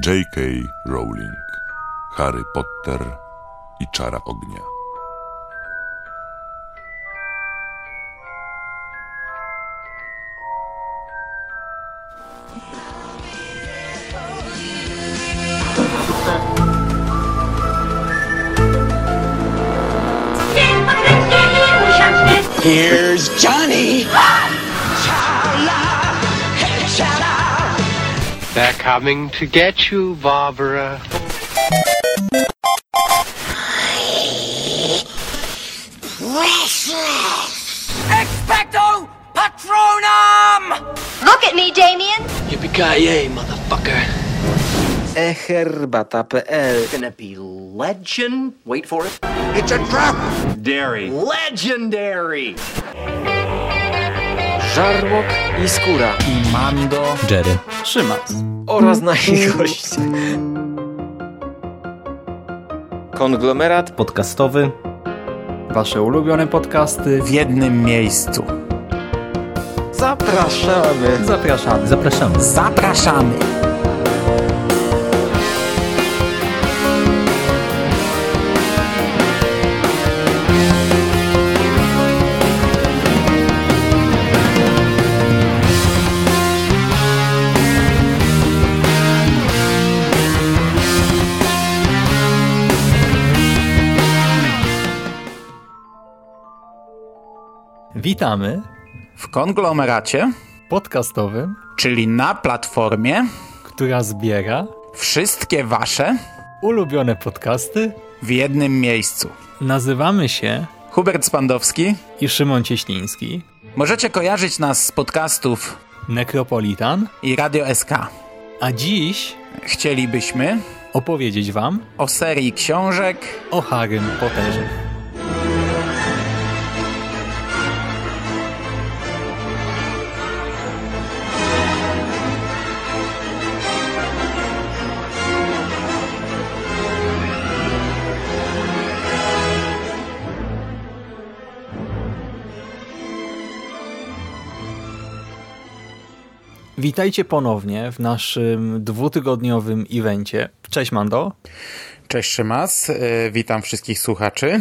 J.K. Rowling, Harry Potter i Czara Ognia. Coming to get you, Barbara. Precious! Expecto Patronum! Look at me, Damien. Yippee-ki-yay, motherfucker. eherbata.pl Gonna be legend. Wait for it. It's a trap. Dairy. Legendary. Żarłok i Skóra i Mando, Jerry, Szymas. Oraz nasi goście. Konglomerat podcastowy. Wasze ulubione podcasty. w jednym miejscu. zapraszamy. Zapraszamy. Zapraszamy. Zapraszamy! Witamy W konglomeracie, podcastowym, czyli na platformie, która zbiera wszystkie wasze ulubione podcasty. w jednym miejscu. Nazywamy się Hubert Spandowski. i Szymon Cieśliński. Możecie kojarzyć nas z podcastów Necropolitan. i Radio SK. A dziś Chcielibyśmy opowiedzieć wam o serii książek o Harrym Potterze. Witajcie ponownie w naszym dwutygodniowym evencie. Cześć Mando. Cześć Szymas, yy, witam wszystkich słuchaczy.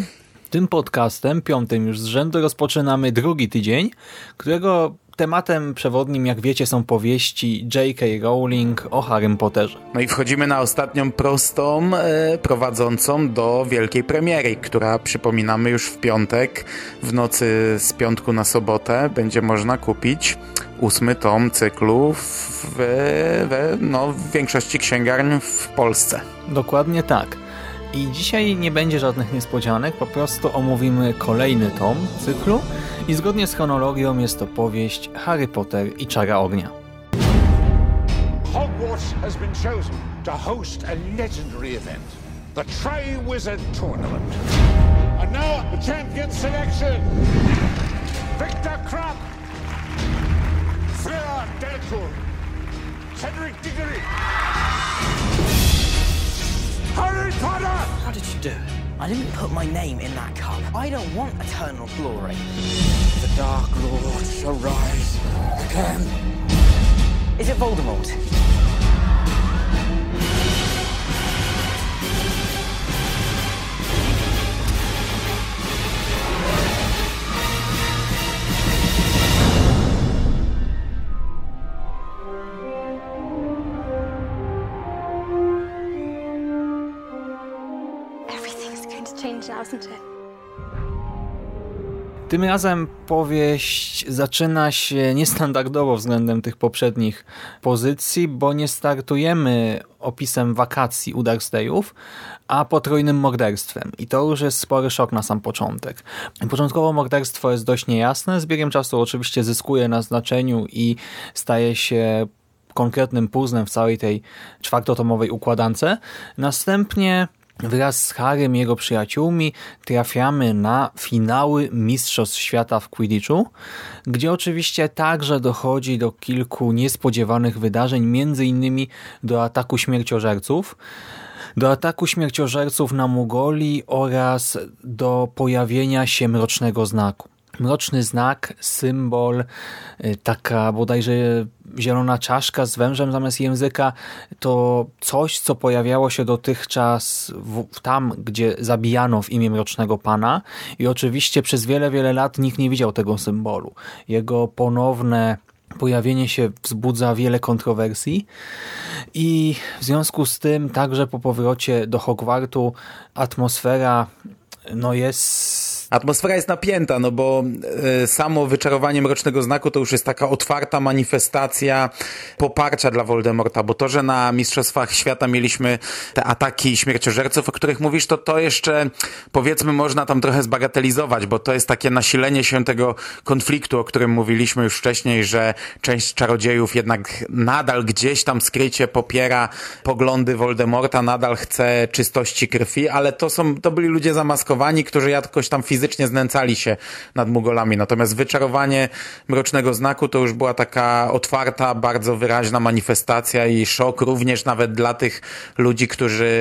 Tym podcastem, piątym już z rzędu, rozpoczynamy drugi tydzień, którego tematem przewodnim, jak wiecie, są powieści J.K. Rowling o Harrym Potterze. No i wchodzimy na ostatnią prostą e, prowadzącą do wielkiej premiery, która przypominamy już w piątek, w nocy z piątku na sobotę będzie można kupić ósmy tom cyklu w, w, no, w większości księgarni w Polsce. Dokładnie tak. I dzisiaj nie będzie żadnych niespodzianek, po prostu omówimy kolejny tom cyklu i zgodnie z chronologią jest to powieść Harry Potter i Czara Ognia. Hogwarts has been chosen to host a legendary event, the Triwizard Tournament. And now the champion selection. Victor Crumb, Fleur Delcourt, Cedric Diggory, Harry Potter! How did you do it? I didn't put my name in that cup. I don't want eternal glory. The Dark Lord shall rise again. Is it Voldemort? It? Tym razem powieść zaczyna się niestandardowo względem tych poprzednich pozycji, bo nie startujemy opisem wakacji u Dursleyów, a potrójnym morderstwem. I to już jest spory szok na sam początek. Początkowo morderstwo jest dość niejasne, z biegiem czasu oczywiście zyskuje na znaczeniu i staje się konkretnym puzzlem w całej tej czwartotomowej układance. Następnie wraz z Harrym i jego przyjaciółmi trafiamy na finały Mistrzostw Świata w Quidditchu, gdzie oczywiście także dochodzi do kilku niespodziewanych wydarzeń, między innymi do ataku śmierciożerców, do ataku śmierciożerców na Mugoli oraz do pojawienia się mrocznego znaku. Mroczny znak, symbol, y, taka bodajże zielona czaszka z wężem zamiast języka, to coś, co pojawiało się dotychczas w, tam, gdzie zabijano w imię Mrocznego Pana i oczywiście przez wiele, wiele lat nikt nie widział tego symbolu. Jego ponowne pojawienie się wzbudza wiele kontrowersji i w związku z tym także po powrocie do Hogwartu atmosfera no jest Atmosfera jest napięta, no bo y, samo wyczarowanie Mrocznego Znaku to już jest taka otwarta manifestacja poparcia dla Voldemorta, bo to, że na Mistrzostwach Świata mieliśmy te ataki śmierciożerców, o których mówisz, to to jeszcze powiedzmy można tam trochę zbagatelizować, bo to jest takie nasilenie się tego konfliktu, o którym mówiliśmy już wcześniej, że część czarodziejów jednak nadal gdzieś tam skrycie popiera poglądy Voldemorta, nadal chce czystości krwi, ale to są, to byli ludzie zamaskowani, którzy jakoś tam fizycznie fizycznie znęcali się nad Mugolami. Natomiast wyczarowanie Mrocznego Znaku to już była taka otwarta, bardzo wyraźna manifestacja i szok również nawet dla tych ludzi, którzy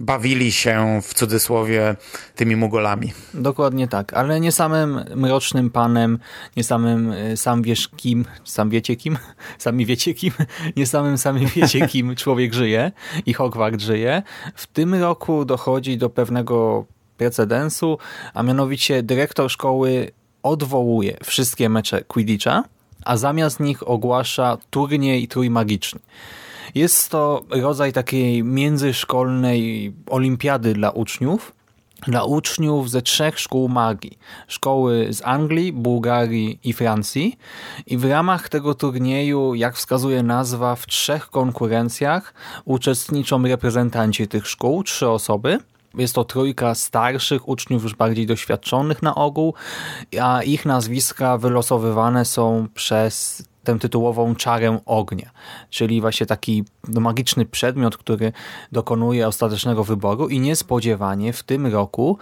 bawili się w cudzysłowie tymi Mugolami. Dokładnie tak, ale nie samym Mrocznym Panem, nie samym y, sam wiesz kim, sam wiecie kim, sami wiecie kim, nie samym sami wiecie kim człowiek żyje i Hogwart żyje. W tym roku dochodzi do pewnego precedensu, a mianowicie dyrektor szkoły odwołuje wszystkie mecze Quidditcha, a zamiast nich ogłasza turniej trójmagiczny. Jest to rodzaj takiej międzyszkolnej olimpiady dla uczniów, dla uczniów ze trzech szkół magii. Szkoły z Anglii, Bułgarii i Francji. I w ramach tego turnieju, jak wskazuje nazwa, w trzech konkurencjach uczestniczą reprezentanci tych szkół, trzy osoby – jest to trójka starszych uczniów, już bardziej doświadczonych na ogół, a ich nazwiska wylosowywane są przez tę tytułową czarę ognia, czyli właśnie taki no, magiczny przedmiot, który dokonuje ostatecznego wyboru i niespodziewanie w tym roku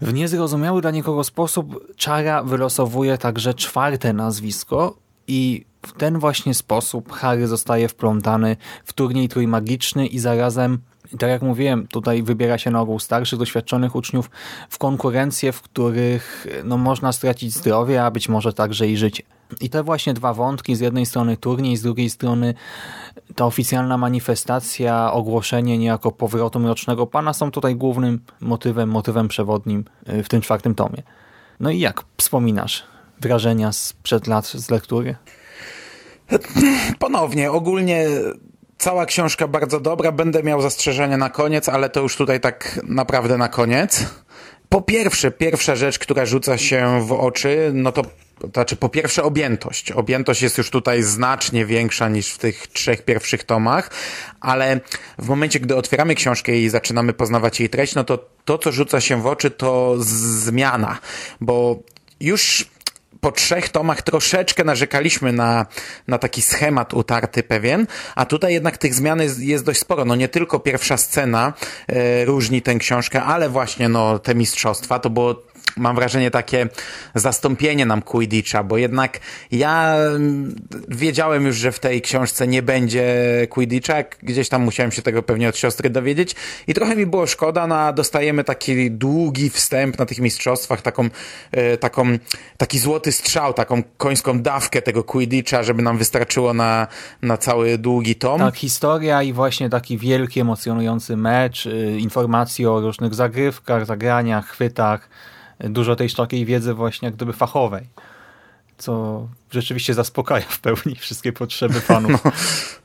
w niezrozumiały dla nikogo sposób czara wylosowuje także czwarte nazwisko i w ten właśnie sposób Harry zostaje wplątany w turniej trójmagiczny i zarazem tak jak mówiłem, tutaj wybiera się na ogół starszych, doświadczonych uczniów w konkurencje, w których no, można stracić zdrowie, a być może także i życie. I te właśnie dwa wątki, z jednej strony turniej, z drugiej strony ta oficjalna manifestacja, ogłoszenie niejako powrotu Mrocznego Pana są tutaj głównym motywem, motywem przewodnim y, w tym czwartym tomie. No i jak wspominasz wrażenia sprzed lat z lektury? Ponownie, ogólnie Cała książka bardzo dobra, będę miał zastrzeżenia na koniec, ale to już tutaj tak naprawdę na koniec. Po pierwsze, pierwsza rzecz, która rzuca się w oczy, no to to znaczy po pierwsze objętość. Objętość jest już tutaj znacznie większa niż w tych trzech pierwszych tomach, ale w momencie, gdy otwieramy książkę i zaczynamy poznawać jej treść, no to to, co rzuca się w oczy, to zmiana, bo już po trzech tomach troszeczkę narzekaliśmy na, na taki schemat utarty pewien, a tutaj jednak tych zmian jest, jest dość sporo. No nie tylko pierwsza scena e, różni tę książkę, ale właśnie no te mistrzostwa, to było mam wrażenie, takie zastąpienie nam Quidditcha, bo jednak ja mm, wiedziałem już, że w tej książce nie będzie Quidditcha, gdzieś tam musiałem się tego pewnie od siostry dowiedzieć i trochę mi było szkoda, no dostajemy taki długi wstęp na tych mistrzostwach, taką, e, taką, taki złoty strzał, taką końską dawkę tego Quidditcha, żeby nam wystarczyło na, na cały długi tom. Tak, historia i właśnie taki wielki, emocjonujący mecz, y, informacje o różnych zagrywkach, zagraniach, chwytach, dużo tej takiej wiedzy właśnie jak gdyby fachowej, co rzeczywiście zaspokaja w pełni wszystkie potrzeby fanów. No,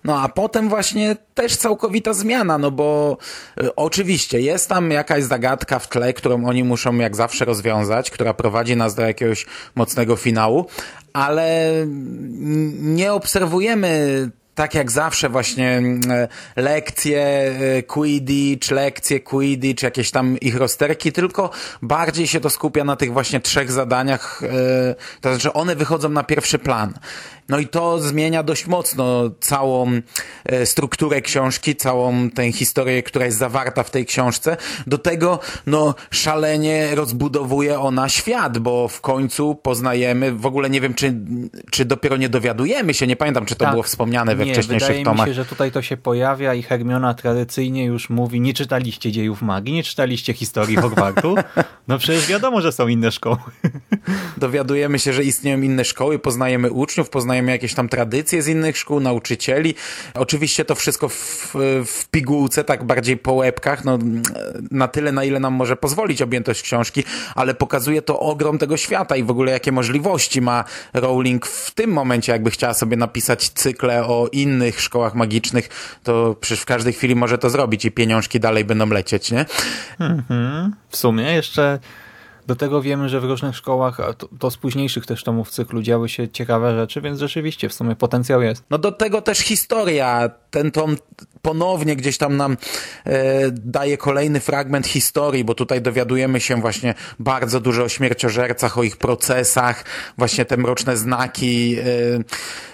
no a potem właśnie też całkowita zmiana, no bo y, oczywiście jest tam jakaś zagadka w tle, którą oni muszą jak zawsze rozwiązać, która prowadzi nas do jakiegoś mocnego finału, ale nie obserwujemy tak jak zawsze właśnie mm, e, lekcje e, Quidditch, lekcje Quidditch, jakieś tam ich rozterki, tylko bardziej się to skupia na tych właśnie trzech zadaniach, e, to znaczy one wychodzą na pierwszy plan. No i to zmienia dość mocno całą e, strukturę książki, całą tę historię, która jest zawarta w tej książce. Do tego, no, szalenie rozbudowuje ona świat, bo w końcu poznajemy, w ogóle nie wiem, czy, czy dopiero nie dowiadujemy się, nie pamiętam, czy to Tak. było wspomniane we nie, wcześniejszych wydaje tomach. mi się, że tutaj to się pojawia i Hermiona tradycyjnie już mówi, nie czytaliście dziejów magii, nie czytaliście historii Hogwartu. No przecież wiadomo, że są inne szkoły. Dowiadujemy się, że istnieją inne szkoły, poznajemy uczniów, poznajemy jakieś tam tradycje z innych szkół, nauczycieli. Oczywiście to wszystko w, w pigułce, tak bardziej po łebkach, no, na tyle, na ile nam może pozwolić objętość książki, ale pokazuje to ogrom tego świata i w ogóle jakie możliwości ma Rowling w tym momencie, jakby chciała sobie napisać cykle o innych szkołach magicznych, to przecież w każdej chwili może to zrobić i pieniążki dalej będą lecieć, nie? W sumie jeszcze do tego wiemy, że w różnych szkołach, to, to z późniejszych też tomów cyklu działy się ciekawe rzeczy, więc rzeczywiście w sumie potencjał jest. No do tego też historia. Ten tom ponownie gdzieś tam nam e, daje kolejny fragment historii, bo tutaj dowiadujemy się właśnie bardzo dużo o śmierciożercach, o ich procesach, właśnie te mroczne znaki.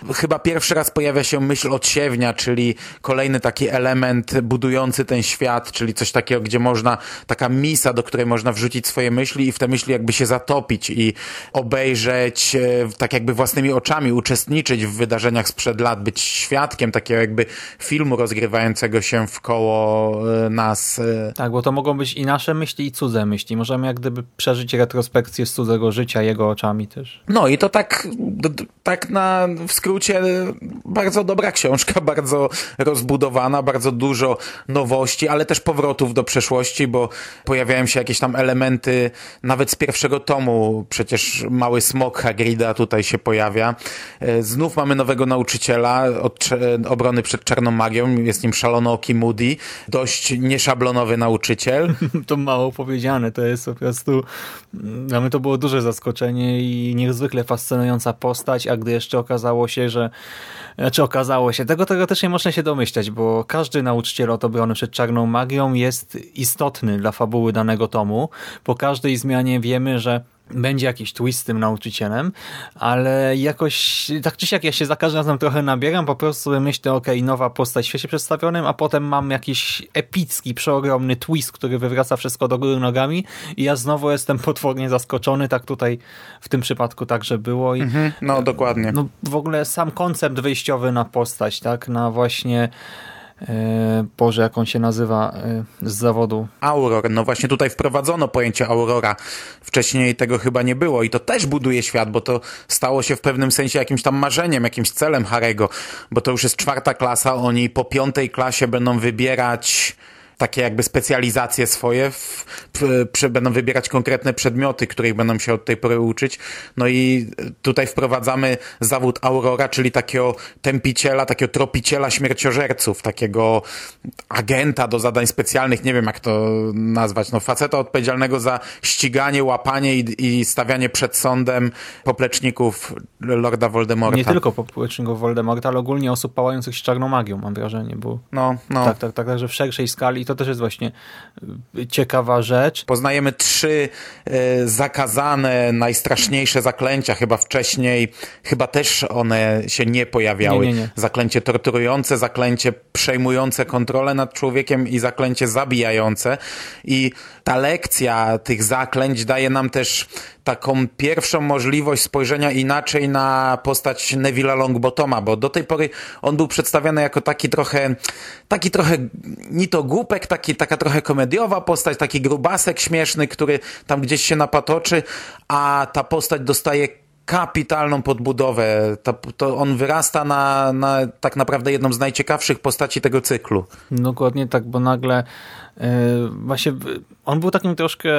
E, chyba pierwszy raz pojawia się myśl odsiewnia, czyli kolejny taki element budujący ten świat, czyli coś takiego, gdzie można, taka misa, do której można wrzucić swoje myśli i w te myśli jakby się zatopić i obejrzeć e, tak jakby własnymi oczami, uczestniczyć w wydarzeniach sprzed lat, być świadkiem takiego jakby filmu rozgrywającego się w koło e, nas. e. Tak, bo to mogą być i nasze myśli, i cudze myśli. Możemy jak gdyby przeżyć retrospekcję z cudzego życia jego oczami też. No i to tak, tak na w skrócie e, bardzo dobra książka, bardzo rozbudowana, bardzo dużo nowości, ale też powrotów do przeszłości, bo pojawiają się jakieś tam elementy nawet z pierwszego tomu. Przecież mały smok Hagrida tutaj się pojawia. Znów mamy nowego nauczyciela od obrony przed czarną magią. Jest nim szalonooki Moody. Dość nieszablonowy nauczyciel. To mało powiedziane, to jest po prostu dla mnie to było duże zaskoczenie i niezwykle fascynująca postać, a gdy jeszcze okazało się, że znaczy okazało się, tego teoretycznie można się domyślać, bo każdy nauczyciel od obrony przed czarną magią jest istotny dla fabuły danego tomu. Po każdej zmianie wiemy, że będzie jakiś twist z tym nauczycielem, ale jakoś tak czy siak ja się za każdym razem trochę nabieram, po prostu myślę, okej, nowa postać w świecie przedstawionym, a potem mam jakiś epicki, przeogromny twist, który wywraca wszystko do góry nogami i ja znowu jestem potwornie zaskoczony, tak tutaj w tym przypadku także było i No dokładnie. no w ogóle sam koncept wyjściowy na postać, tak, na właśnie e, Boże, jak on się nazywa e, z zawodu Auror. No właśnie tutaj wprowadzono pojęcie Aurora. Wcześniej tego chyba nie było i to też buduje świat, bo to stało się w pewnym sensie jakimś tam marzeniem, jakimś celem Harego, bo to już jest czwarta klasa, oni po piątej klasie będą wybierać takie jakby specjalizacje swoje, w, w, będą wybierać konkretne przedmioty, których będą się od tej pory uczyć. No i tutaj wprowadzamy zawód Aurora, czyli takiego tępiciela, takiego tropiciela śmierciożerców, takiego agenta do zadań specjalnych, nie wiem jak to nazwać, no faceta odpowiedzialnego za ściganie, łapanie i, i stawianie przed sądem popleczników Lorda Voldemorta. Nie tylko popłeczników Voldemorta, ale ogólnie osób pałających się czarną magią, mam wrażenie, bo No, no. tak, tak, tak, także w szerszej skali to też jest właśnie y, ciekawa rzecz. Poznajemy trzy e, zakazane, najstraszniejsze zaklęcia. Chyba wcześniej, chyba też one się nie pojawiały. Nie, nie, nie. Zaklęcie torturujące, zaklęcie przejmujące kontrolę nad człowiekiem i zaklęcie zabijające. I ta lekcja tych zaklęć daje nam też taką pierwszą możliwość spojrzenia inaczej na postać Neville'a Longbottoma, bo do tej pory on był przedstawiany jako taki trochę, taki trochę ni to głupek, taki, taka trochę komediowa postać, taki grubasek śmieszny, który tam gdzieś się napatoczy, a ta postać dostaje kapitalną podbudowę. To, to on wyrasta na, na tak naprawdę jedną z najciekawszych postaci tego cyklu. Dokładnie tak, bo nagle y, właśnie on był takim troszkę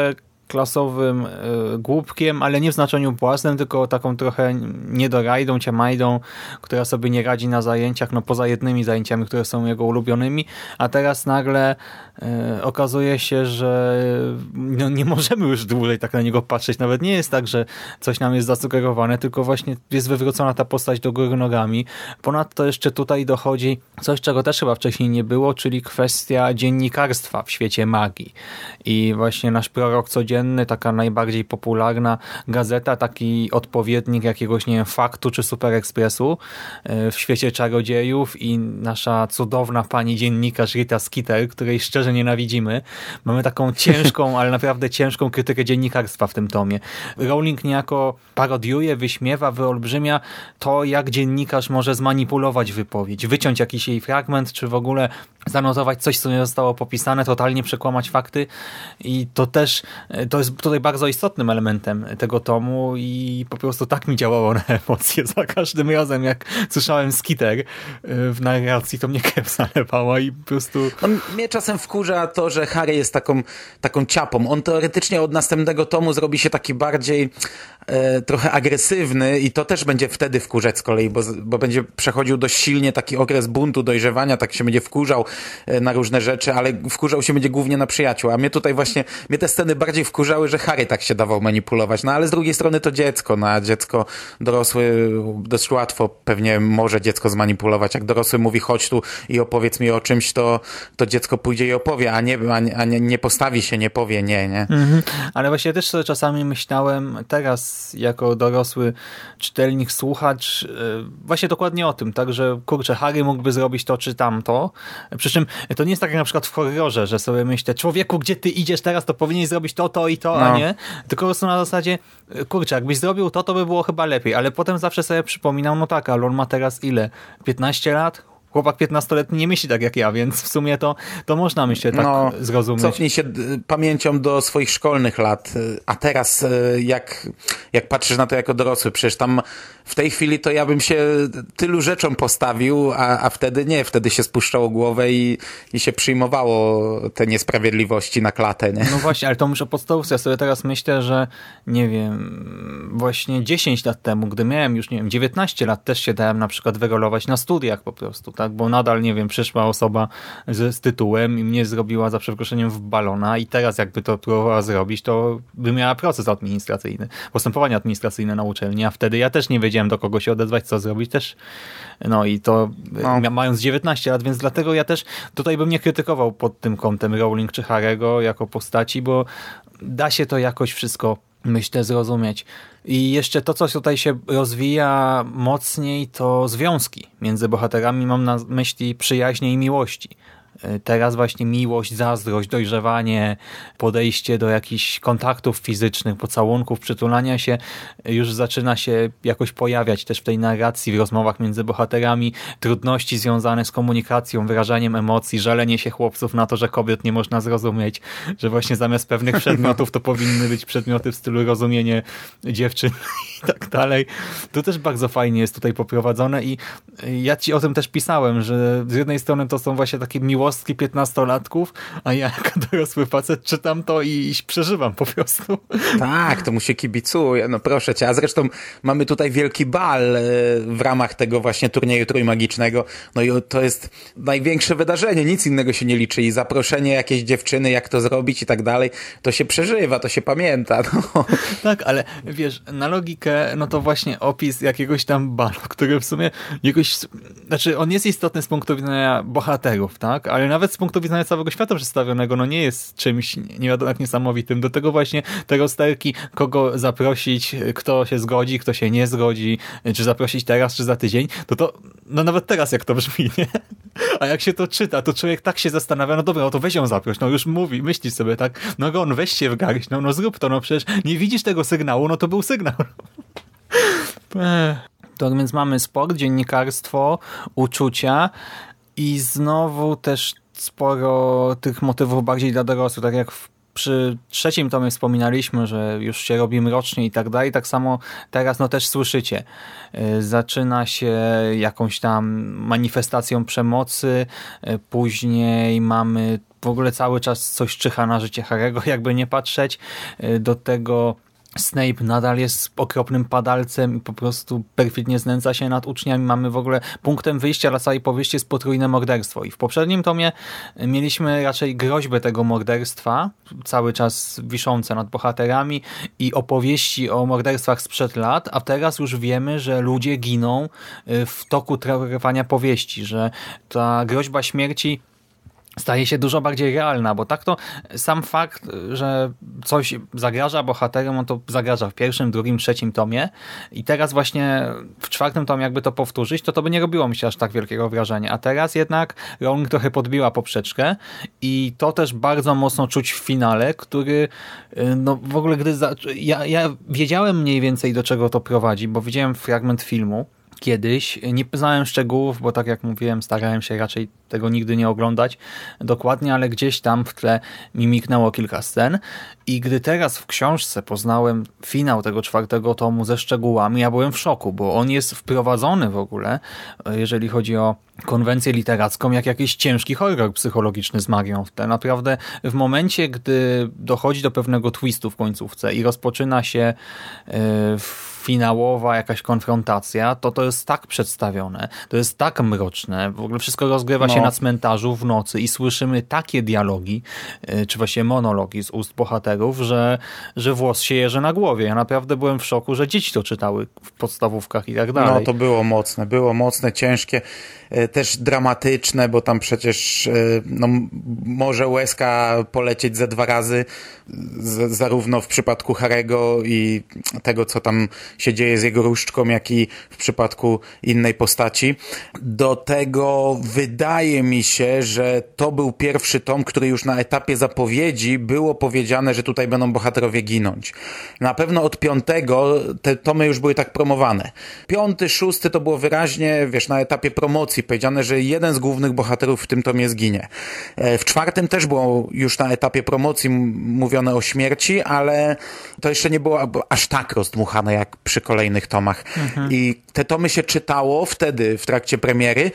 klasowym y, głupkiem, ale nie w znaczeniu błaznem, tylko taką trochę niedorajdą, ciamajdą, która sobie nie radzi na zajęciach, no poza jednymi zajęciami, które są jego ulubionymi, a teraz nagle y, okazuje się, że no, nie możemy już dłużej tak na niego patrzeć. Nawet nie jest tak, że coś nam jest zasugerowane, tylko właśnie jest wywrócona ta postać do góry nogami. Ponadto jeszcze tutaj dochodzi coś, czego też chyba wcześniej nie było, czyli kwestia dziennikarstwa w świecie magii. I właśnie nasz prorok codzienny taka najbardziej popularna gazeta, taki odpowiednik jakiegoś, nie wiem, Faktu czy Super Expressu e, w świecie czarodziejów i nasza cudowna pani dziennikarz Rita Skeeter, której szczerze nienawidzimy. Mamy taką ciężką, ale naprawdę ciężką krytykę dziennikarstwa w tym tomie. Rowling niejako parodiuje, wyśmiewa, wyolbrzymia to, jak dziennikarz może zmanipulować wypowiedź, wyciąć jakiś jej fragment, czy w ogóle zanotować coś, co nie zostało popisane, totalnie przekłamać fakty i to też, to jest tutaj bardzo istotnym elementem tego tomu i po prostu tak mi działało na emocje za każdym razem, jak słyszałem skiter y, w narracji, to mnie krew zalewała i po prostu... No, mnie czasem wkurza to, że Harry jest taką, taką ciapą. On teoretycznie od następnego tomu zrobi się taki bardziej trochę agresywny i to też będzie wtedy wkurzać z kolei, bo, bo będzie przechodził dość silnie taki okres buntu, dojrzewania, tak się będzie wkurzał e, na różne rzeczy, ale wkurzał się będzie głównie na przyjaciół. A mnie tutaj właśnie, mnie te sceny bardziej wkurzały, że Harry tak się dawał manipulować. No ale z drugiej strony to dziecko, no a dziecko dorosły dość łatwo pewnie może dziecko zmanipulować. Jak dorosły mówi chodź tu i opowiedz mi o czymś, to, to dziecko pójdzie i opowie, a nie, a nie, nie postawi się, nie powie nie, nie? Mhm. Ale właśnie też sobie czasami myślałem teraz jako dorosły czytelnik, słuchacz e, właśnie dokładnie o tym, tak, że kurczę, Harry mógłby zrobić to czy tamto. Przy czym to nie jest tak jak na przykład w horrorze, że sobie myślę, człowieku, gdzie ty idziesz teraz, to powinieneś zrobić to, to i to, no. a nie. Tylko po prostu na zasadzie, kurczę, jakbyś zrobił to, to by było chyba lepiej, ale potem zawsze sobie przypominał, no tak, ale on ma teraz ile? 15 lat? Chłopak 15-letni nie myśli tak jak ja, więc w sumie to, to można myślę tak no, zrozumieć. Cofnij się pamięcią do swoich szkolnych lat, a teraz e, jak, jak patrzysz na to jako dorosły, przecież tam w tej chwili to ja bym się tylu rzeczom postawił, a, a wtedy nie, wtedy się spuszczało głowę i, i się przyjmowało te niesprawiedliwości na klatę, nie? No właśnie, ale to muszę podstawówce. Ja sobie teraz myślę, że nie wiem, właśnie 10 lat temu, gdy miałem już, nie wiem, 19 lat, też się dałem na przykład wyrolować na studiach po prostu, tak? Bo nadal, nie wiem, przyszła osoba z, z tytułem i mnie zrobiła za przeproszeniem w balona i teraz jakby to próbowała zrobić, to by miała proces administracyjny, postępowanie administracyjne na uczelni, a wtedy ja też nie wiedziałem, wiedziałem do kogo się odezwać, co zrobić też. No i to no. mając 19 lat, więc dlatego ja też tutaj bym nie krytykował pod tym kątem Rowling czy Harego jako postaci, bo da się to jakoś wszystko myślę zrozumieć. I jeszcze to, co tutaj się rozwija mocniej, to związki między bohaterami. Mam na myśli przyjaźnie i miłości. Teraz właśnie miłość, zazdrość, dojrzewanie, podejście do jakichś kontaktów fizycznych, pocałunków, przytulania się już zaczyna się jakoś pojawiać też w tej narracji, w rozmowach między bohaterami, trudności związane z komunikacją, wyrażaniem emocji, żalenie się chłopców na to, że kobiet nie można zrozumieć, że właśnie zamiast pewnych przedmiotów to powinny być przedmioty w stylu rozumienie dziewczyn i tak dalej. To też bardzo fajnie jest tutaj poprowadzone i ja ci o tym też pisałem, że z jednej strony to są właśnie takie miłosne ciekawostki piętnastolatków, a ja jako dorosły facet czytam to i, i przeżywam po prostu. Tak, to mu się kibicuje, no proszę cię. A zresztą mamy tutaj wielki bal e, w ramach tego właśnie turnieju trójmagicznego. No i to jest największe wydarzenie, nic innego się nie liczy i zaproszenie jakiejś dziewczyny, jak to zrobić i tak dalej, to się przeżywa, to się pamięta. No. Tak, ale wiesz, na logikę, no to właśnie opis jakiegoś tam balu, który w sumie jakoś, znaczy on jest istotny z punktu widzenia bohaterów, tak, ale nawet z punktu widzenia całego świata przedstawionego, no nie jest czymś nie wiadomo jak niesamowitym. Do tego właśnie te rozterki, kogo zaprosić, kto się zgodzi, kto się nie zgodzi, czy zaprosić teraz, czy za tydzień, to to, no nawet teraz jak to brzmi, nie? A jak się to czyta, to człowiek tak się zastanawia, no dobra, no to weź ją zaproś, no już mówi, myśli sobie tak, no Ron, weź się w garść, no, no zrób to, no przecież nie widzisz tego sygnału, no to był sygnał. To więc mamy sport, dziennikarstwo, uczucia, i znowu też sporo tych motywów bardziej dla dorosłych, tak jak w przy trzecim tomie wspominaliśmy, że już się robi mrocznie i tak dalej, tak samo teraz no też słyszycie. Y, zaczyna się jakąś tam manifestacją przemocy, y, później mamy w ogóle cały czas coś czyha na życie Harego, jakby nie patrzeć. Y, do tego Snape nadal jest okropnym padalcem i po prostu perfidnie znęca się nad uczniami. Mamy w ogóle punktem wyjścia dla całej powieści jest potrójne morderstwo. I w poprzednim tomie mieliśmy raczej groźbę tego morderstwa, cały czas wiszące nad bohaterami i opowieści o morderstwach sprzed lat, a teraz już wiemy, że ludzie giną y, w toku trwania powieści, że ta groźba śmierci staje się dużo bardziej realna, bo tak to sam fakt, że coś zagraża bohaterom, on to zagraża w pierwszym, drugim, trzecim tomie i teraz właśnie w czwartym tomie jakby to powtórzyć, to to by nie robiło mi się aż tak wielkiego wrażenia, a teraz jednak Rowling trochę podbiła poprzeczkę i to też bardzo mocno czuć w finale, który y, no w ogóle gdy za... ja, ja wiedziałem mniej więcej do czego to prowadzi, bo widziałem fragment filmu, kiedyś. Nie znałem szczegółów, bo tak jak mówiłem, starałem się raczej tego nigdy nie oglądać dokładnie, ale gdzieś tam w tle mi miknęło kilka scen i gdy teraz w książce poznałem finał tego czwartego tomu ze szczegółami, ja byłem w szoku, bo on jest wprowadzony w ogóle, jeżeli chodzi o konwencję literacką, jak jakiś ciężki horror psychologiczny z magią w tle. Naprawdę w momencie, gdy dochodzi do pewnego twistu w końcówce i rozpoczyna się yy, finałowa jakaś konfrontacja, to to jest tak przedstawione, to jest tak mroczne, w ogóle wszystko rozgrywa no. się na cmentarzu w nocy i słyszymy takie dialogi, e, czy właśnie monologi z ust bohaterów, że, że włos się jeży na głowie. Ja naprawdę byłem w szoku, że dzieci to czytały w podstawówkach i tak dalej. No to było mocne, było mocne, ciężkie. E, też dramatyczne, bo tam przecież e, no, może łezka polecieć ze dwa razy, z, zarówno w przypadku Harego i tego, co tam się dzieje z jego różdżką, jak i w przypadku innej postaci. Do tego wydaje mi się, że to był pierwszy tom, który już na etapie zapowiedzi było powiedziane, że tutaj będą bohaterowie ginąć. Na pewno od piątego te tomy już były tak promowane. Piąty, szósty to było wyraźnie, wiesz, na etapie promocji powiedziane, że jeden z głównych bohaterów w tym tomie zginie. E, w czwartym też było już na etapie promocji mówione o śmierci, ale to jeszcze nie było aż tak rozdmuchane jak przy kolejnych tomach. Mhm. I te tomy się czytało wtedy w trakcie premiery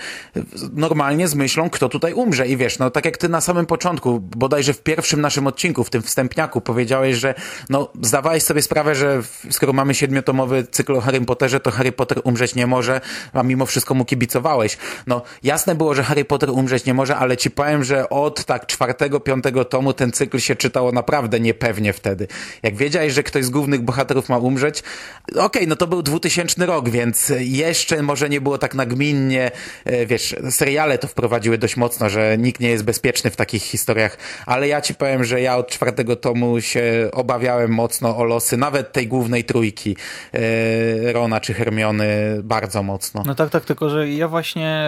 normalnie z myślą, kto tutaj umrze. I wiesz, no tak jak ty na samym początku, bodajże w pierwszym naszym odcinku, w tym wstępniaku powiedziałeś, że no zdawałeś sobie sprawę, że skoro mamy siedmiotomowy cykl o Harry Potterze, to Harry Potter umrzeć nie może, a mimo wszystko mu kibicowałeś. No, jasne było, że Harry Potter umrzeć nie może, ale ci powiem, że od tak czwartego, piątego tomu ten cykl się czytało naprawdę niepewnie wtedy. Jak wiedziałeś, że ktoś z głównych bohaterów ma umrzeć, okej, okay, no to był 2000 rok, więc jeszcze może nie było tak nagminnie, e, wiesz, seriale to wprowadziły dość mocno, że nikt nie jest bezpieczny w takich historiach, ale ja ci powiem, że ja od czwartego tomu się obawiałem mocno o losy, nawet tej głównej trójki, e, Rona czy Hermiony, bardzo mocno. No tak, tak, tylko że ja właśnie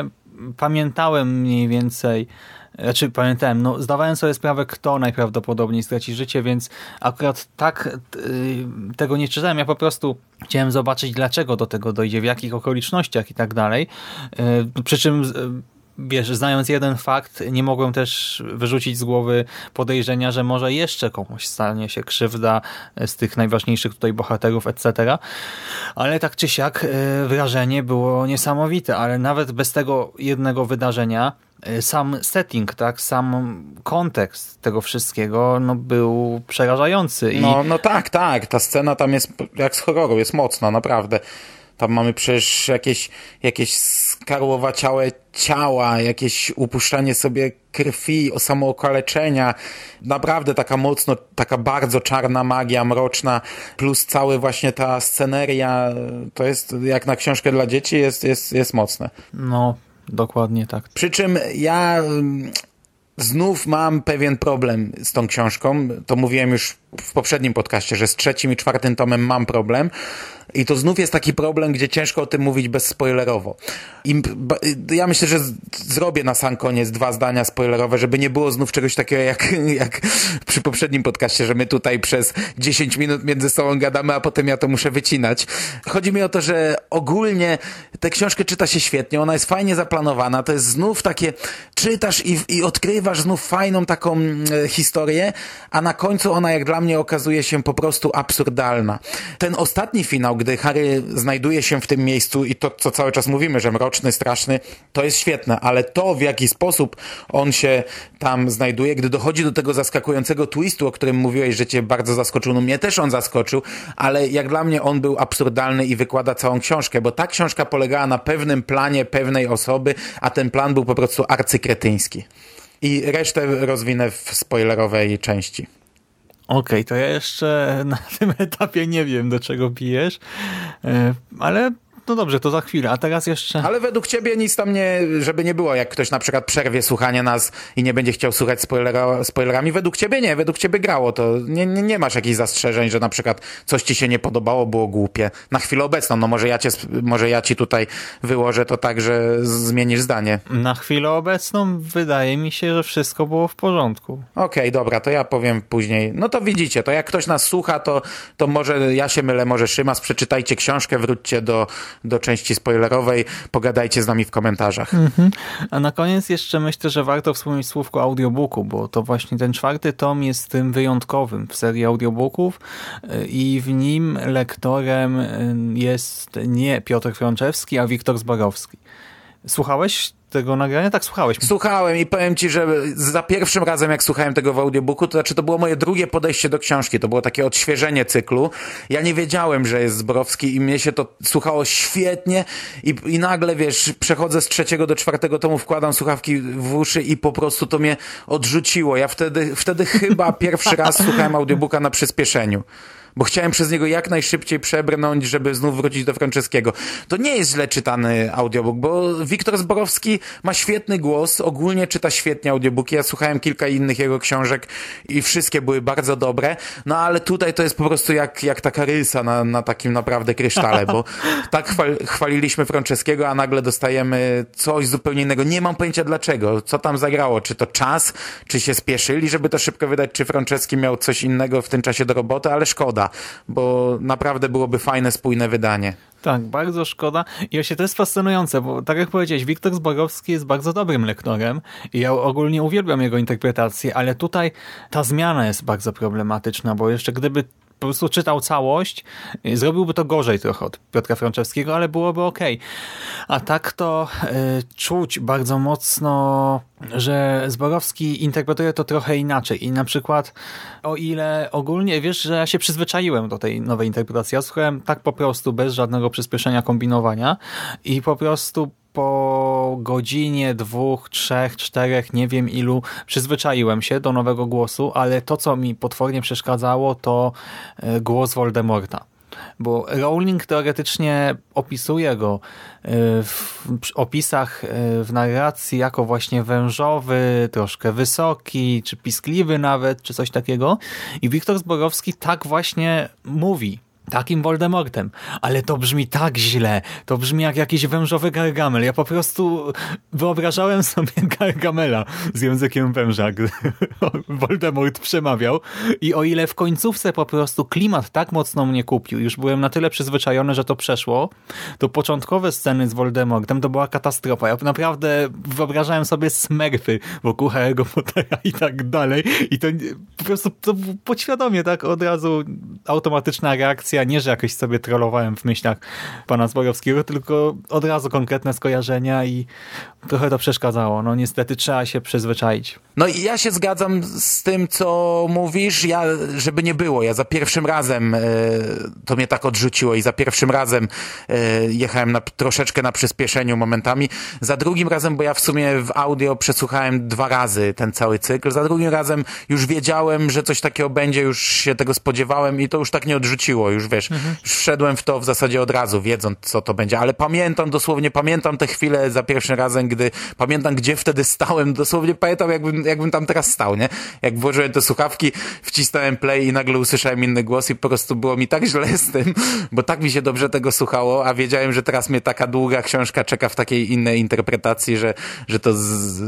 pamiętałem mniej więcej, znaczy pamiętałem, no zdawałem sobie sprawę, kto najprawdopodobniej straci życie, więc akurat tak yy, tego nie czytałem. Ja po prostu chciałem zobaczyć, dlaczego do tego dojdzie, w jakich okolicznościach i tak dalej. Yy, przy czym wiesz, znając jeden fakt, nie mogłem też wyrzucić z głowy podejrzenia, że może jeszcze komuś stanie się krzywda z tych najważniejszych tutaj bohaterów, etc. Ale tak czy siak e, wrażenie było niesamowite, ale nawet bez tego jednego wydarzenia e, sam setting, tak, sam kontekst tego wszystkiego no, był przerażający. I... No, no tak, tak, ta scena tam jest jak z horroru, jest mocna, naprawdę. Tam mamy przecież jakieś, jakieś skarłowaciałe ciała, jakieś upuszczanie sobie krwi, o samookaleczenia. Naprawdę taka mocno, taka bardzo czarna magia, mroczna, plus cały właśnie ta sceneria, to jest jak na książkę dla dzieci, jest, jest, jest mocne. No, dokładnie tak. Przy czym ja znów mam pewien problem z tą książką. To mówiłem już w poprzednim podcaście, że z trzecim i czwartym tomem mam problem, i to znów jest taki problem, gdzie ciężko o tym mówić bezspoilerowo. I ja myślę, że zrobię na sam koniec dwa zdania spoilerowe, żeby nie było znów czegoś takiego jak, jak przy poprzednim podcaście, że my tutaj przez 10 minut między sobą gadamy, a potem ja to muszę wycinać. Chodzi mi o to, że ogólnie tę książkę czyta się świetnie, ona jest fajnie zaplanowana, to jest znów takie, czytasz i, i odkrywasz znów fajną taką e, historię, a na końcu ona jak dla mnie okazuje się po prostu absurdalna. Ten ostatni finał, gdy Harry znajduje się w tym miejscu i to, co cały czas mówimy, że mroczny, straszny, to jest świetne, ale to, w jaki sposób on się tam znajduje, gdy dochodzi do tego zaskakującego twistu, o którym mówiłeś, że cię bardzo zaskoczył, no mnie też on zaskoczył, ale jak dla mnie on był absurdalny i wykłada całą książkę, bo ta książka polegała na pewnym planie pewnej osoby, a ten plan był po prostu arcykretyński. I resztę rozwinę w spoilerowej części. Okej, okay, to ja jeszcze na tym etapie nie wiem, do czego pijesz, e, ale no dobrze, to za chwilę, a teraz jeszcze... Ale według ciebie nic tam nie, żeby nie było, jak ktoś na przykład przerwie słuchanie nas i nie będzie chciał słuchać spoilera, spoilerami, według ciebie nie, według ciebie grało, to nie, nie, nie masz jakichś zastrzeżeń, że na przykład coś ci się nie podobało, było głupie. Na chwilę obecną, no może ja, cię, może ja ci tutaj wyłożę to tak, że zmienisz zdanie. Na chwilę obecną wydaje mi się, że wszystko było w porządku. Okej, dobra, to ja powiem później. No to widzicie, to jak ktoś nas słucha, to, to może ja się mylę, może Szymas, przeczytajcie książkę, wróćcie do, do części spoilerowej, pogadajcie z nami w komentarzach. A na koniec jeszcze myślę, że warto wspomnieć słówko audiobooku, bo to właśnie ten czwarty tom jest tym wyjątkowym w serii audiobooków y, i w nim lektorem y, jest nie Piotr Frączewski, a Wiktor Zborowski. Słuchałeś tego nagrania? Tak, słuchałeś. Słuchałem i powiem ci, że za pierwszym razem jak słuchałem tego w audiobooku, to znaczy to było moje drugie podejście do książki, to było takie odświeżenie cyklu. Ja nie wiedziałem, że jest Zborowski i mnie się to słuchało świetnie i, i nagle, wiesz, przechodzę z trzeciego do czwartego tomu, wkładam słuchawki w uszy i po prostu to mnie odrzuciło. Ja wtedy, wtedy chyba pierwszy raz słuchałem audiobooka na przyspieszeniu bo chciałem przez niego jak najszybciej przebrnąć, żeby znów wrócić do Franceskiego. To nie jest źle czytany audiobook, bo Wiktor Zborowski ma świetny głos, ogólnie czyta świetnie audiobooki. Ja słuchałem kilka innych jego książek i wszystkie były bardzo dobre, no ale tutaj to jest po prostu jak, jak taka rysa na, na takim naprawdę krysztale, bo tak chwal, chwaliliśmy Franceskiego, a nagle dostajemy coś zupełnie innego. Nie mam pojęcia dlaczego, co tam zagrało, czy to czas, czy się spieszyli, żeby to szybko wydać, czy Franceski miał coś innego w tym czasie do roboty, ale szkoda bo naprawdę byłoby fajne, spójne wydanie. Tak, bardzo szkoda. I właśnie to jest fascynujące, bo tak jak powiedziałeś, Wiktor Zborowski jest bardzo dobrym lektorem i ja ogólnie uwielbiam jego interpretację, ale tutaj ta zmiana jest bardzo problematyczna, bo jeszcze gdyby po prostu czytał całość, zrobiłby to gorzej trochę od Piotra Franczewskiego, ale byłoby ok. A tak to y, czuć bardzo mocno, że Zborowski interpretuje to trochę inaczej i na przykład o ile ogólnie, wiesz, że ja się przyzwyczaiłem do tej nowej interpretacji, ja słuchałem tak po prostu, bez żadnego przyspieszenia, kombinowania i po prostu po godzinie, dwóch, trzech, czterech, nie wiem ilu, przyzwyczaiłem się do nowego głosu, ale to, co mi potwornie przeszkadzało, to e, głos Voldemorta. Bo Rowling teoretycznie opisuje go e, w opisach, e, w narracji jako właśnie wężowy, troszkę wysoki, czy piskliwy nawet, czy coś takiego. I Wiktor Zborowski tak właśnie mówi takim Voldemortem, ale to brzmi tak źle, to brzmi jak jakiś wężowy gargamel. Ja po prostu wyobrażałem sobie gargamela z językiem węża, gdy Voldemort przemawiał i o ile w końcówce po prostu klimat tak mocno mnie kupił, już byłem na tyle przyzwyczajony, że to przeszło, to początkowe sceny z Voldemortem to była katastrofa. Ja naprawdę wyobrażałem sobie smerfy wokół Harry'ego Pottera i tak dalej i to po prostu to podświadomie tak od razu automatyczna reakcja nie, że jakoś sobie trollowałem w myślach pana Zborowskiego, tylko od razu konkretne skojarzenia i trochę to przeszkadzało. No niestety trzeba się przyzwyczaić. No i ja się zgadzam z tym, co mówisz. Ja, żeby nie było, ja za pierwszym razem e, to mnie tak odrzuciło i za pierwszym razem e, jechałem na, troszeczkę na przyspieszeniu momentami. Za drugim razem, bo ja w sumie w audio przesłuchałem dwa razy ten cały cykl, za drugim razem już wiedziałem, że coś takiego będzie, już się tego spodziewałem i to już tak nie odrzuciło. Już wiesz, mhm. już wszedłem w to w zasadzie od razu, wiedząc co to będzie, ale pamiętam, dosłownie pamiętam te chwile za pierwszym razem, gdy pamiętam, gdzie wtedy stałem, dosłownie pamiętam, jakbym, jakbym tam teraz stał, nie? Jak włożyłem te słuchawki, wcisnąłem play i nagle usłyszałem inny głos i po prostu było mi tak źle z tym, bo tak mi się dobrze tego słuchało, a wiedziałem, że teraz mnie taka długa książka czeka w takiej innej interpretacji, że, że to z,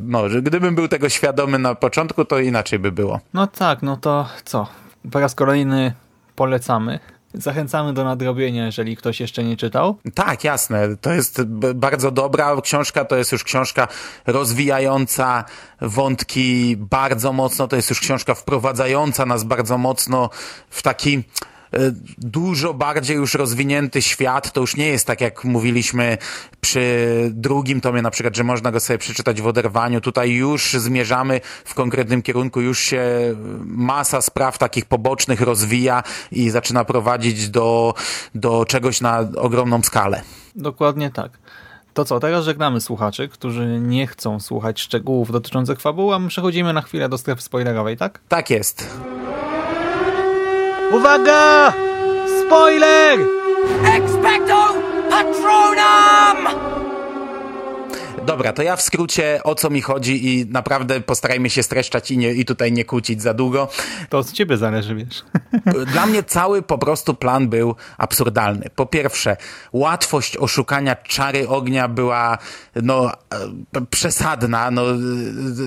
no, że gdybym był tego świadomy na początku, to inaczej by było. No tak, no to co? Po raz kolejny polecamy. Zachęcamy do nadrobienia, jeżeli ktoś jeszcze nie czytał. Tak, jasne. To jest bardzo dobra książka. To jest już książka rozwijająca wątki bardzo mocno. To jest już książka wprowadzająca nas bardzo mocno w taki dużo bardziej już rozwinięty świat, to już nie jest tak jak mówiliśmy przy drugim tomie na przykład, że można go sobie przeczytać w oderwaniu. Tutaj już zmierzamy w konkretnym kierunku, już się masa spraw takich pobocznych rozwija i zaczyna prowadzić do, do czegoś na ogromną skalę. Dokładnie tak. To co, teraz żegnamy słuchaczy, którzy nie chcą słuchać szczegółów dotyczących fabuły, a my przechodzimy na chwilę do strefy spoilerowej, tak? Tak jest. Uwaga! Spoiler! Expecto Patronum! Dobra, to ja w skrócie o co mi chodzi i naprawdę postarajmy się streszczać i, nie, i tutaj nie kłócić za długo. To od ciebie zależy, wiesz. Dla mnie cały po prostu plan był absurdalny. Po pierwsze, łatwość oszukania czary ognia była no, e, przesadna. No,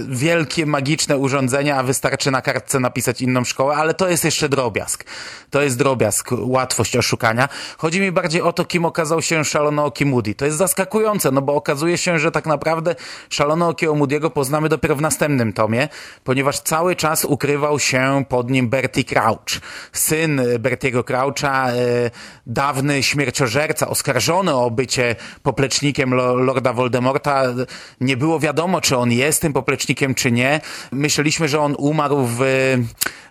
wielkie, magiczne urządzenia, a wystarczy na kartce napisać inną szkołę, ale to jest jeszcze drobiazg. To jest drobiazg, łatwość oszukania. Chodzi mi bardziej o to, kim okazał się szalonooki Moody. To jest zaskakujące, no bo okazuje się, że tak naprawdę szalonookiego Moody'ego poznamy dopiero w następnym tomie, ponieważ cały czas ukrywał się pod nim Bertie Crouch. Syn Bertiego Croucha, e, dawny śmierciożerca, oskarżony o bycie poplecznikiem Lorda Voldemorta. Nie było wiadomo, czy on jest tym poplecznikiem, czy nie. Myśleliśmy, że on umarł w,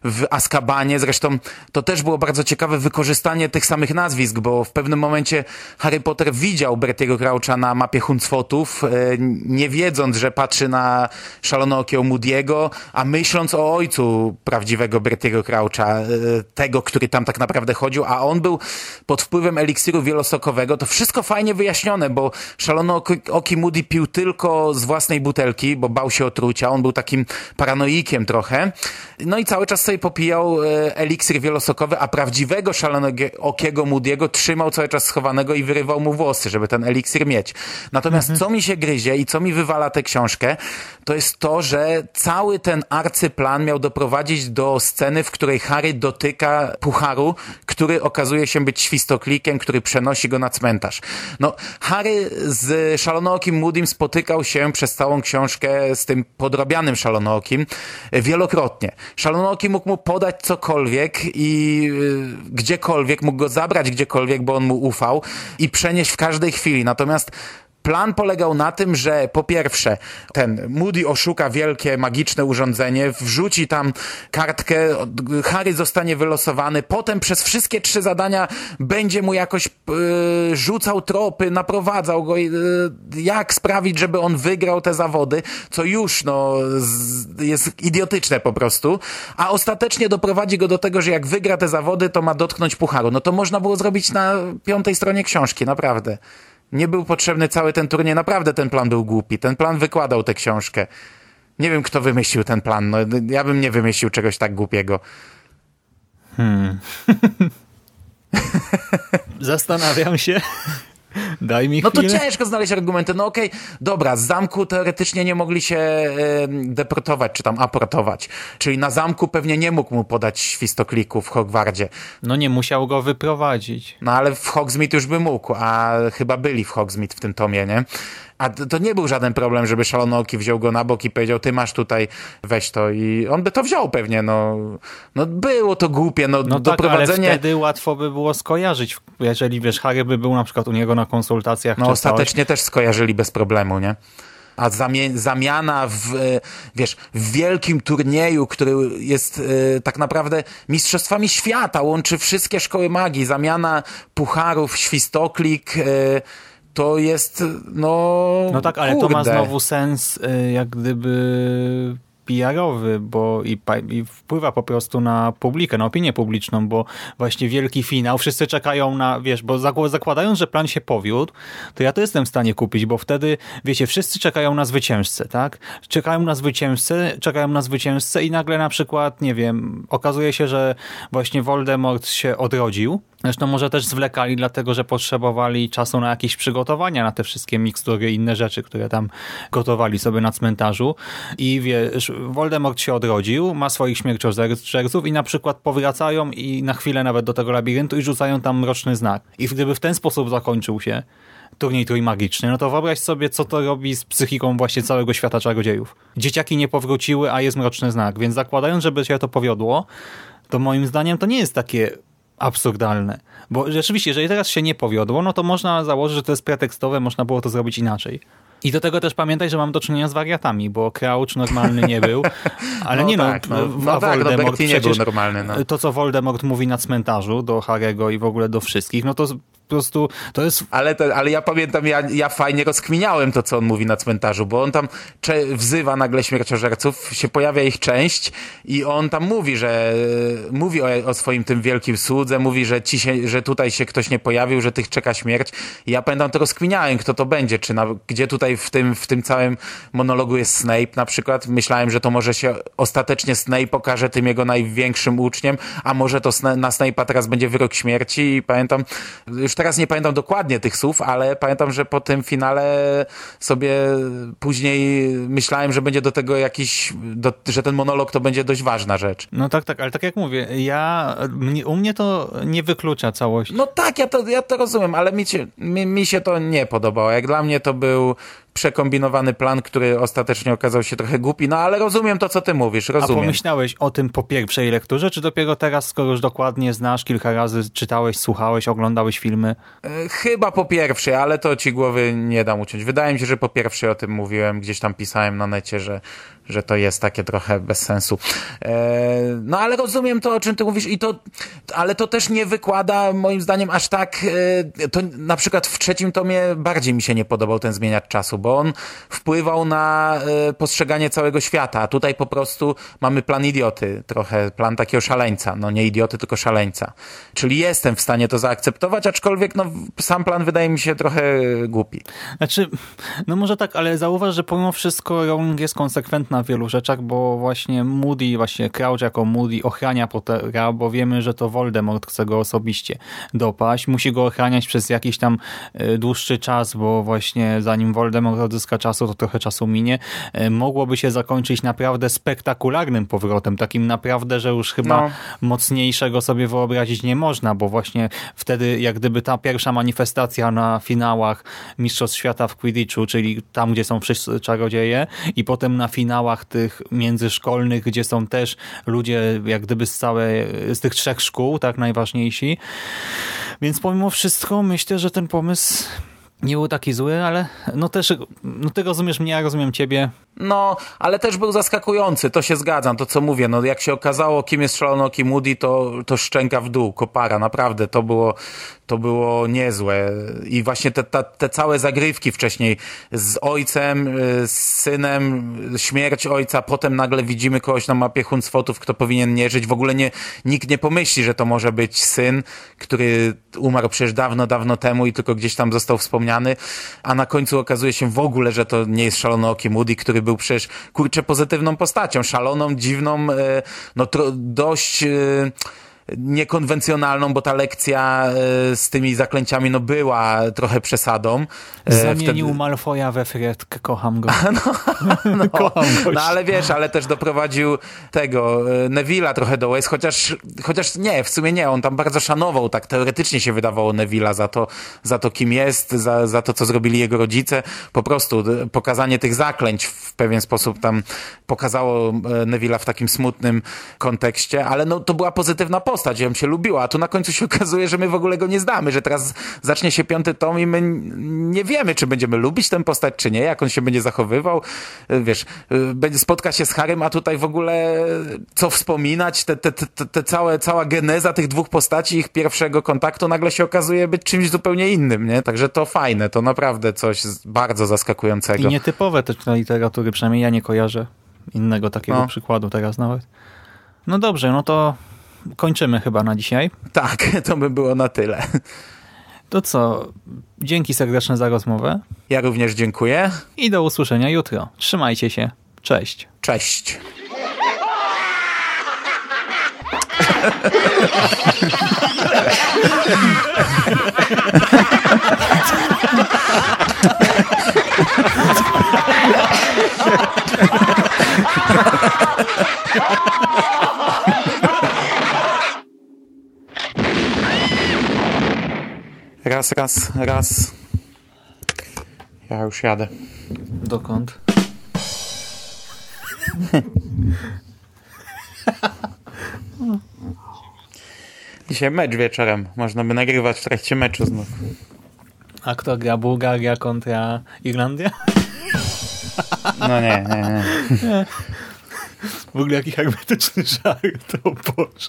w Azkabanie. Zresztą to też było bardzo ciekawe wykorzystanie tych samych nazwisk, bo w pewnym momencie Harry Potter widział Bertiego Croucha na mapie Huncwotów, e, nie wiedząc, że patrzy na szalonookiego Moody'ego, a myśląc o ojcu prawdziwego Bertiego Croucha, e, tego, który tam tak naprawdę chodził, a on był pod wpływem eliksiru wielosokowego, to wszystko fajnie wyjaśnione, bo szalonooki Moody pił tylko z własnej butelki, bo bał się otrucia, on był takim paranoikiem trochę, no i cały czas sobie popijał e, eliksir wielosokowy, a prawdziwego szalonookiego Moody'ego trzymał cały czas schowanego i wyrywał mu włosy, żeby ten eliksir mieć. Natomiast mhm. co mi się gryzie i co mi wywala tę książkę, to jest to, że cały ten arcyplan miał doprowadzić do sceny, w której Harry dotyka pucharu, który okazuje się być świstoklikiem, który przenosi go na cmentarz. No, Harry z szalonookim Moody'm spotykał się przez całą książkę z tym podrobianym szalonookim wielokrotnie. Szalonooki mógł mu podać cokolwiek i y, gdziekolwiek, mógł go zabrać gdziekolwiek, bo on mu ufał i przenieść w każdej chwili. Natomiast Plan polegał na tym, że po pierwsze ten Moody oszuka wielkie magiczne urządzenie, wrzuci tam kartkę, Harry zostanie wylosowany, potem przez wszystkie trzy zadania będzie mu jakoś yy, rzucał tropy, naprowadzał go, yy, jak sprawić, żeby on wygrał te zawody, co już no z, jest idiotyczne po prostu, a ostatecznie doprowadzi go do tego, że jak wygra te zawody, to ma dotknąć pucharu. No to można było zrobić na piątej stronie książki, naprawdę. Nie był potrzebny cały ten turniej, naprawdę ten plan był głupi. Ten plan wykładał tę książkę. Nie wiem, kto wymyślił ten plan. No, ja bym nie wymyślił czegoś tak głupiego. Hmm. Zastanawiam się. Daj mi No chwilę. to ciężko znaleźć argumenty. No okej, okay, dobra, z zamku teoretycznie nie mogli się deportować, czy tam aportować. Czyli na zamku pewnie nie mógł mu podać świstokliku w Hogwardzie. No nie musiał go wyprowadzić. No ale w Hogsmeade już by mógł, a chyba byli w Hogsmeade w tym tomie, nie? A to nie był żaden problem, żeby Szalonooki wziął go na bok i powiedział, ty masz tutaj, weź to. I on by to wziął pewnie, no. No było to głupie, no, no doprowadzenie... Tak, ale wtedy łatwo by było skojarzyć, jeżeli wiesz, Harry by był na przykład u niego na konsultacjach. No ostatecznie coś. też skojarzyli bez problemu, nie? a zamiana w, e, wiesz, w wielkim turnieju, który jest e, tak naprawdę mistrzostwami świata, łączy wszystkie szkoły magii, zamiana pucharów, świstoklik, e, to jest, no. No tak, ale kurde. to ma znowu sens, y, jak gdyby PR-owy, bo i, i, wpływa po prostu na publikę, na opinię publiczną, bo właśnie wielki finał, wszyscy czekają na, wiesz, bo zakładając, że plan się powiódł, to ja to jestem w stanie kupić, bo wtedy, wiecie, wszyscy czekają na zwycięzcę, tak? Czekają na zwycięzcę, czekają na zwycięzcę i nagle na przykład, nie wiem, okazuje się, że właśnie Voldemort się odrodził, Zresztą może też zwlekali, dlatego że potrzebowali czasu na jakieś przygotowania na te wszystkie mikstury i inne rzeczy, które tam gotowali sobie na cmentarzu. I wiesz, Voldemort się odrodził, ma swoich śmierciożerców i na przykład powracają i na chwilę nawet do tego labiryntu i rzucają tam mroczny znak. I gdyby w ten sposób zakończył się turniej trójmagiczny, no to wyobraź sobie, co to robi z psychiką właśnie całego świata czarodziejów. Dzieciaki nie powróciły, a jest mroczny znak, więc zakładając, żeby się to powiodło, to moim zdaniem to nie jest takie absurdalne. Bo rzeczywiście, jeżeli teraz się nie powiodło, no to można założyć, że to jest pretekstowe, można było to zrobić inaczej. I do tego też pamiętaj, że mam do czynienia z wariatami, bo Crouch normalny nie był, ale no nie tak, no, no, no, tak, no Voldemort nie był normalny. No. To, co Voldemort mówi na cmentarzu do Harego i w ogóle do wszystkich, no to Po prostu to jest... Ale, to, ale ja pamiętam, ja, ja fajnie rozkminiałem to, co on mówi na cmentarzu, bo on tam wzywa nagle śmierciożerców, się pojawia ich część i on tam mówi, że mówi o, o swoim tym wielkim słudze, mówi, że, ci się, że tutaj się ktoś nie pojawił, że tych czeka śmierć. I ja pamiętam, to rozkminiałem, kto to będzie, czy na, gdzie tutaj w tym, w tym całym monologu jest Snape na przykład. Myślałem, że to może się ostatecznie Snape pokaże tym jego największym uczniem, a może to na Snape'a teraz będzie wyrok śmierci i pamiętam, już teraz nie pamiętam dokładnie tych słów, ale pamiętam, że po tym finale sobie później myślałem, że będzie do tego jakiś, do, że ten monolog to będzie dość ważna rzecz. No tak, tak, ale tak jak mówię, ja, u mnie to nie wyklucza całości. No tak, ja to, ja to rozumiem, ale mi się, mi, mi się to nie podobało. Jak dla mnie to był przekombinowany plan, który ostatecznie okazał się trochę głupi, no ale rozumiem to, co ty mówisz, A rozumiem. pomyślałeś o tym po pierwszej lekturze, czy dopiero teraz, skoro już dokładnie znasz, kilka razy czytałeś, słuchałeś, oglądałeś filmy? E, Chyba po pierwszej, ale to ci głowy nie dam uciąć. Wydaje mi się, że po pierwszej o tym mówiłem, gdzieś tam pisałem na necie, że, że to jest takie trochę bez sensu. E, no ale rozumiem to, o czym ty mówisz i to, ale to też nie wykłada moim zdaniem aż tak, e, to na przykład w trzecim tomie bardziej mi się nie podobał ten zmieniacz czasu, bo on wpływał na e, postrzeganie całego świata, a tutaj po prostu mamy plan idioty, trochę plan takiego szaleńca, no nie idioty, tylko szaleńca. Czyli jestem w stanie to zaakceptować, aczkolwiek no, sam plan wydaje mi się trochę głupi. Znaczy, no może tak, ale zauważ, że pomimo wszystko Rowling jest konsekwentna w wielu rzeczach, bo właśnie Moody, właśnie Crouch jako Moody ochrania Pottera, bo wiemy, że to Voldemort chce go osobiście dopaść. Musi go ochraniać przez jakiś tam e, dłuższy czas, bo właśnie zanim Voldemort odzyska czasu, to trochę czasu minie. E, Mogłoby się zakończyć naprawdę spektakularnym powrotem, takim naprawdę, że już chyba No. mocniejszego sobie wyobrazić nie można, bo właśnie wtedy jak gdyby ta pierwsza manifestacja na finałach Mistrzostw Świata w Quidditchu, czyli tam, gdzie są wszyscy czarodzieje i potem na finałach tych międzyszkolnych, gdzie są też ludzie jak gdyby z całej, z tych trzech szkół, tak najważniejsi. Więc pomimo wszystko myślę, że ten pomysł nie był taki zły, ale no też, no ty rozumiesz mnie, ja rozumiem ciebie. No, ale też był zaskakujący, to się zgadzam, to co mówię, no jak się okazało, kim jest szalonoki Moody, to, to szczęka w dół, kopara, naprawdę, to było, to było niezłe. I właśnie te, te, te całe zagrywki wcześniej z ojcem, y, z synem, śmierć ojca, potem nagle widzimy kogoś na mapie Huncwotów, kto powinien nie żyć, w ogóle nie, nikt nie pomyśli, że to może być syn, który umarł przecież dawno, dawno temu i tylko gdzieś tam został wspomniany, a na końcu okazuje się w ogóle, że to nie jest szalonooki Moody, który był przecież, kurczę, pozytywną postacią, szaloną, dziwną, e, no dość... e, niekonwencjonalną, bo ta lekcja e, z tymi zaklęciami no była trochę przesadą. E, Zamienił Malfoja we Fredkę, kocham go. no, kocham gościa. no ale wiesz, ale też doprowadził tego e, Neville'a trochę do łez, chociaż, chociaż nie, w sumie nie, on tam bardzo szanował, tak teoretycznie się wydawało Neville'a za to, za to kim jest, za, za to, co zrobili jego rodzice. Po prostu pokazanie tych zaklęć w pewien sposób tam pokazało Neville'a w takim smutnym kontekście, ale no to była pozytywna postać, ją się lubiła, a tu na końcu się okazuje, że my w ogóle go nie znamy, że teraz zacznie się piąty tom i my nie wiemy, czy będziemy lubić tę postać, czy nie, jak on się będzie zachowywał, E, wiesz, e, będzie spotka się z Harrym, a tutaj w ogóle co wspominać, te, te, te, te całe, cała geneza tych dwóch postaci, ich pierwszego kontaktu nagle się okazuje być czymś zupełnie innym, nie? Także to fajne, to naprawdę coś bardzo zaskakującego. I nietypowe też dla literatury, przynajmniej ja nie kojarzę innego takiego No. przykładu teraz nawet. No dobrze, no to kończymy chyba na dzisiaj. Tak, to by było na tyle. To co, dzięki serdeczne za rozmowę Ja również dziękuję. i do usłyszenia jutro. Trzymajcie się. Cześć. Cześć. Raz, raz, raz. Ja już jadę. Dokąd? Dzisiaj mecz wieczorem. Można by nagrywać w trakcie meczu znów. A kto gra? Bułgaria kontra Irlandia? No nie, nie, nie. W ogóle jaki hermetyczny żart, o Boże.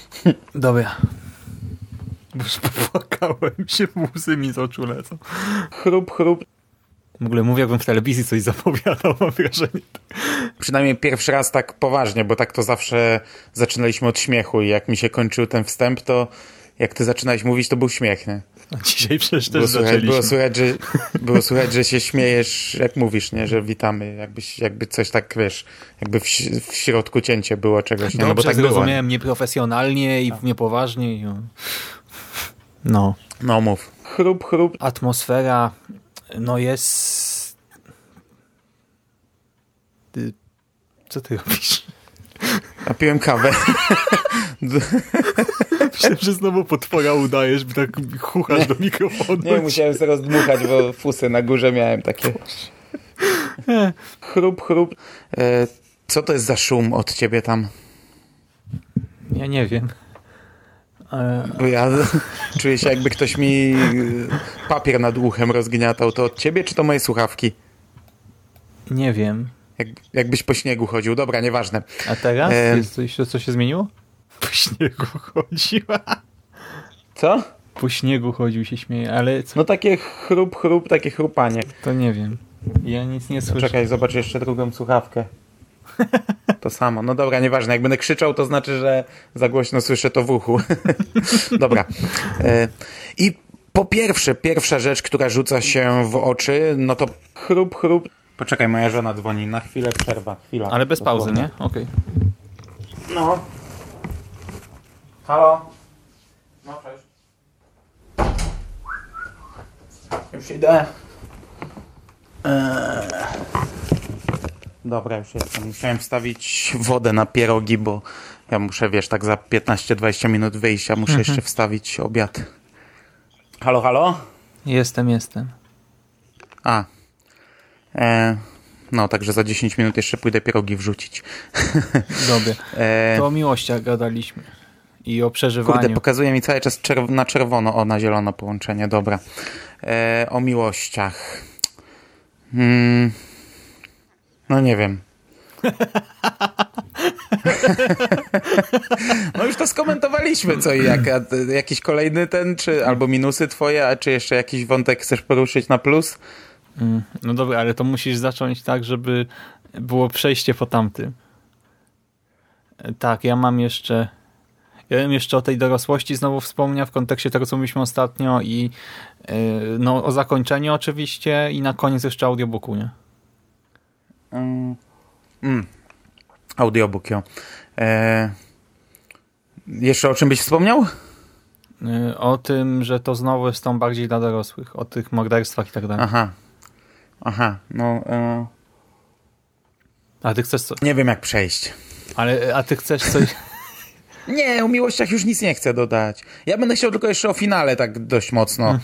Dobra. Bo już popłakałem się, łzy mi z oczu lecą. Chrup, chrup. W ogóle mówię, jakbym w telewizji coś zapowiadał, mam wrażenie. Przynajmniej pierwszy raz tak poważnie, bo tak to zawsze zaczynaliśmy od śmiechu i jak mi się kończył ten wstęp, to jak ty zaczynałeś mówić, to był śmiech, nie? A dzisiaj przecież też Było słychać, było, słychać, że, było słychać, że się śmiejesz, jak mówisz, nie? Że witamy, jakbyś, jakby coś tak, wiesz, jakby w, w środku cięcie było czegoś, nie? No bo tak było. zrozumiałem nieprofesjonalnie i niepoważnie. i- No. No mów. Chrup, chrup. Atmosfera, no jest... Ty... Co ty robisz? Napiłem kawę. Myślałem, że znowu potwora udajesz, by tak chuchasz do mikrofonu. Nie, musiałem sobie rozdmuchać, bo fusy na górze miałem takie. Chrup, chrup. E, co to jest za szum od ciebie tam? Ja nie wiem. E, Bo ja czuję się jakby ktoś mi e, papier nad uchem rozgniatał. To od ciebie, czy to moje słuchawki? nie wiem. Jak, jakbyś po śniegu chodził. Dobra, nieważne. A teraz? E, Jest coś, co się zmieniło? Po śniegu chodził. Co? Po śniegu chodził się śmieje, ale co? No takie chrup, chrup, takie chrupanie. To nie wiem. Ja nic nie słyszę. Czekaj, zobacz jeszcze drugą słuchawkę. To samo. No dobra, nieważne. Jak będę krzyczał, to znaczy, że za głośno słyszę to w uchu. dobra. E, I po pierwsze, pierwsza rzecz, która rzuca się w oczy, no to chrup, chrup. Poczekaj, moja żona dzwoni. Na chwilę przerwa. Chwila. Ale bez pauzy, nie? Okej. No. Halo? No, cześć. Już idę. Eee. Dobra, już jestem. Musiałem wstawić wodę na pierogi, bo ja muszę, wiesz, tak za 15-20 minut wyjść, a muszę jeszcze wstawić obiad. Halo, halo? Jestem, jestem. A. E, no, także za 10 minut jeszcze pójdę pierogi wrzucić. Dobra. E, To o miłościach gadaliśmy. I o przeżywaniu. Kurde, pokazuje mi cały czas czerw na czerwono, o na zielono połączenie, dobra. E, o miłościach. Hmm. No nie wiem. no już to skomentowaliśmy co i jak. Jakiś kolejny ten, czy albo minusy twoje, a czy jeszcze jakiś wątek chcesz poruszyć na plus? Mm, No dobra, ale to musisz zacząć tak, żeby było przejście po tamtym. E, Tak, ja mam jeszcze... Ja bym jeszcze o tej dorosłości znowu wspomniał w kontekście tego, co mówiliśmy ostatnio i yy, no, o zakończeniu oczywiście i na koniec jeszcze audiobooku, nie? Mm. Mm. Audiobook, jo. E, jeszcze o czym byś wspomniał? Yy, O tym, że to znowu jest tą bardziej dla dorosłych, o tych morderstwach i tak dalej. Aha. Aha, no... E, A ty chcesz co? nie wiem jak przejść. Ale a ty chcesz coś... Nie, o miłościach już nic nie chcę dodać. Ja będę chciał tylko jeszcze o finale tak dość mocno.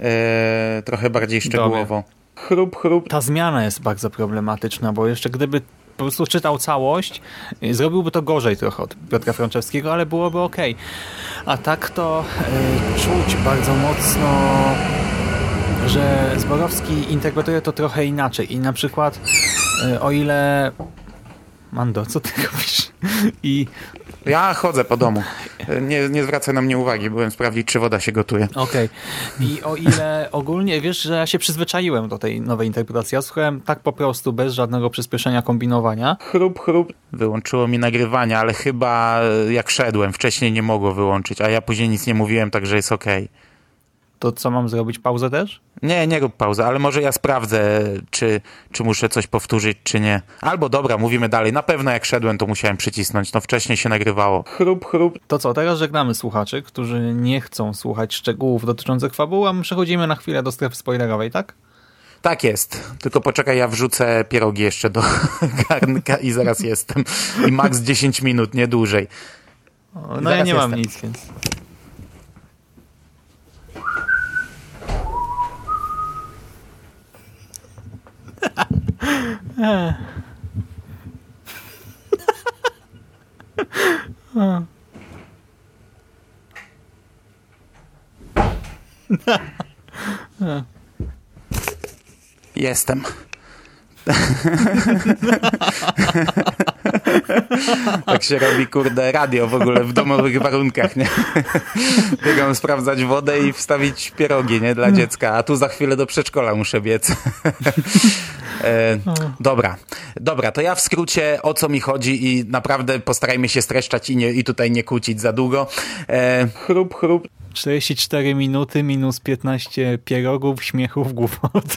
E, trochę bardziej szczegółowo. Chrup, chrup. Ta zmiana jest bardzo problematyczna, bo jeszcze gdyby po prostu czytał całość, y, zrobiłby to gorzej trochę od Piotra Franczewskiego, ale byłoby ok. A tak to y, czuć bardzo mocno, że Zborowski interpretuje to trochę inaczej. I na przykład y, o ile... Mando, co ty robisz? I Ja chodzę po domu. Nie, nie zwracaj na mnie uwagi, byłem sprawdzić, czy woda się gotuje. Okej. I o ile ogólnie wiesz, że ja się przyzwyczaiłem do tej nowej interpretacji. Ja słuchałem tak po prostu, bez żadnego przyspieszenia, kombinowania. Chrup, chrup. Wyłączyło mi nagrywanie, ale chyba e, jak szedłem, wcześniej nie mogło wyłączyć, a ja później nic nie mówiłem, także jest okej. To co mam zrobić? Pauzę też? Nie, nie rób pauzy, ale może ja sprawdzę, czy, czy muszę coś powtórzyć, czy nie. Albo dobra, mówimy dalej. Na pewno jak szedłem, to musiałem przycisnąć. No wcześniej się nagrywało. Chrup, chrup. To co, teraz żegnamy słuchaczy, którzy nie chcą słuchać szczegółów dotyczących fabuły, a my przechodzimy na chwilę do strefy spoilerowej, tak? Tak jest. Tylko poczekaj, ja wrzucę pierogi jeszcze do garnka i zaraz jestem. I max 10 minut, nie dłużej. No ja nie mam jestem. nic, więc... Jestem. tak się robi, kurde, radio w ogóle w domowych warunkach, nie? Biegam sprawdzać wodę i wstawić pierogi, nie? Dla dziecka, a tu za chwilę do przedszkola muszę biec. e, dobra, dobra, to ja w skrócie o co mi chodzi i naprawdę postarajmy się streszczać i, nie, i tutaj nie kłócić za długo. E, chrup, chrup. 44 minuty minus 15 pierogów, śmiechów, głupot.